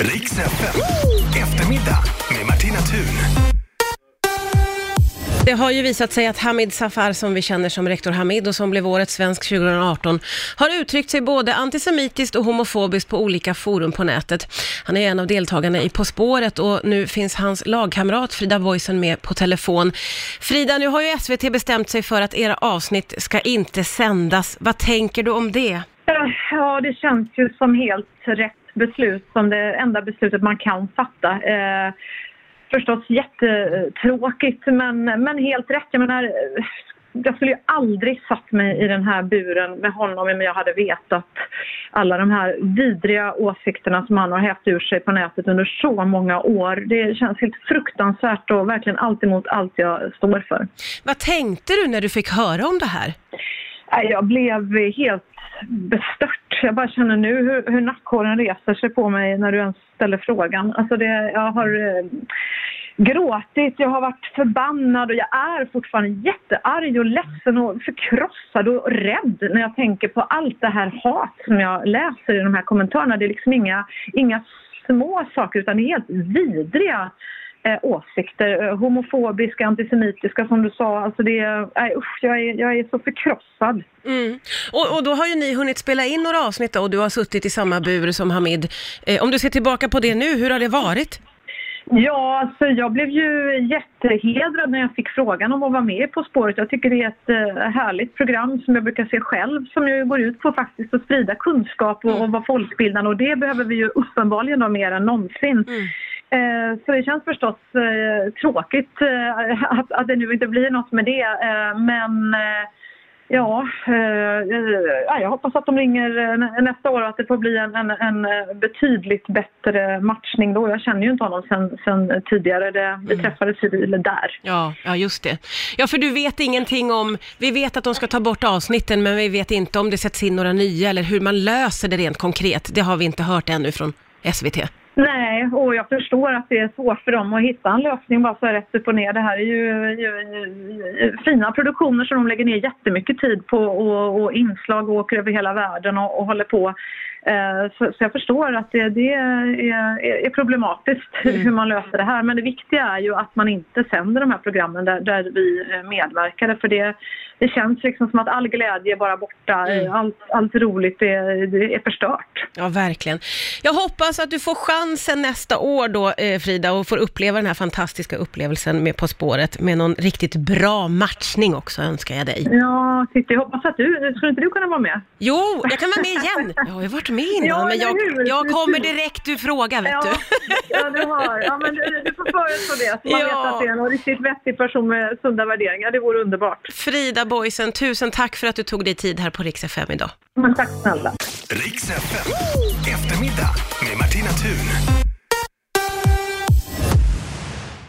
Riks FM. Eftermiddag med Martina Thun. Det har ju visat sig att Hamid Safar, som vi känner som rektor Hamid och som blev årets svensk 2018, har uttryckt sig både antisemitiskt och homofobiskt på olika forum på nätet. Han är en av deltagarna i På spåret och nu finns hans lagkamrat Frida Boisen med på telefon. Frida, nu har ju SVT bestämt sig för att era avsnitt ska inte sändas. Vad tänker du om det? Eh, Ja, det känns ju som helt rätt beslut, som det enda beslutet man kan fatta. Eh, förstås jättetråkigt, men, men helt rätt. Jag menar, jag skulle ju aldrig satt mig i den här buren med honom om jag hade vetat alla de här vidriga åsikterna som han har hävt ur sig på nätet under så många år. Det känns helt fruktansvärt och verkligen allt emot allt jag står för. Vad tänkte du när du fick höra om det här? Jag blev helt bestört. Jag bara känner nu hur, hur nackhåren reser sig på mig när du ens ställer frågan. Alltså det, jag har eh, gråtit, jag har varit förbannad och jag är fortfarande jättearg och ledsen och förkrossad och rädd när jag tänker på allt det här hat som jag läser i de här kommentarerna. Det är liksom inga, inga små saker utan det är helt vidriga eh, åsikter. Eh, homofobiska, antisemitiska som du sa. Alltså det nej, usch, jag, är, jag är så förkrossad. Mm. Och, och då har ju ni hunnit spela in några avsnitt och du har suttit i samma bur som Hamid. Eh, om du ser tillbaka på det nu, hur har det varit? Ja, alltså jag blev ju jättehedrad när jag fick frågan om att vara med På spåret. Jag tycker det är ett eh, härligt program som jag brukar se själv som ju går ut på faktiskt att sprida kunskap och, och vara folkbildande och det behöver vi ju uppenbarligen mer än någonsin. Eh, Så det känns förstås eh, tråkigt eh, att, att det nu inte blir något med det. Eh, Men eh, ja, eh, eh, jag hoppas att de ringer eh, nä- nästa år och att det får bli en, en, en eh, betydligt bättre matchning då. Jag känner ju inte honom sen, sen tidigare. Det, vi träffades ju där. Ja, ja just det. Ja, för du vet ingenting om, vi vet att de ska ta bort avsnitten, men vi vet inte om det sätts in några nya eller hur man löser det rent konkret. Det har vi inte hört ännu från SVT. Nej, och jag förstår att det är svårt för dem att hitta en lösning bara så här rätt upp och ner. Det här är ju, ju, ju fina produktioner som de lägger ner jättemycket tid på och, och inslag och åker över hela världen och, och håller på. Eh, Så, så jag förstår att det, det är, är, är problematiskt hur man löser det här. Men det viktiga är ju att man inte sänder de här programmen där, där vi medverkade. För det, det känns liksom som att all glädje är bara borta. Mm. Allt, allt roligt det är förstört. Ja, verkligen. Jag hoppas att du får chansen nästa år då, eh, Frida, och får uppleva den här fantastiska upplevelsen med På spåret med någon riktigt bra matchning också, önskar jag dig. Ja, titta, jag hoppas att du, skulle inte du kunna vara med? Jo, jag kan vara med igen. Jag har ju varit med innan, Ja, men jag, jag kommer direkt ur fråga, vet Ja, du. ja, du har. Ja, men du, du får föreslå det. Så man Ja. vet att det är en riktigt vettig person med sunda värderingar. Det vore underbart. Frida Boisen, tusen tack för att du tog dig tid här på Rix FM idag. Men tack snälla. Riks FM. Eftermiddag med Martina Thun.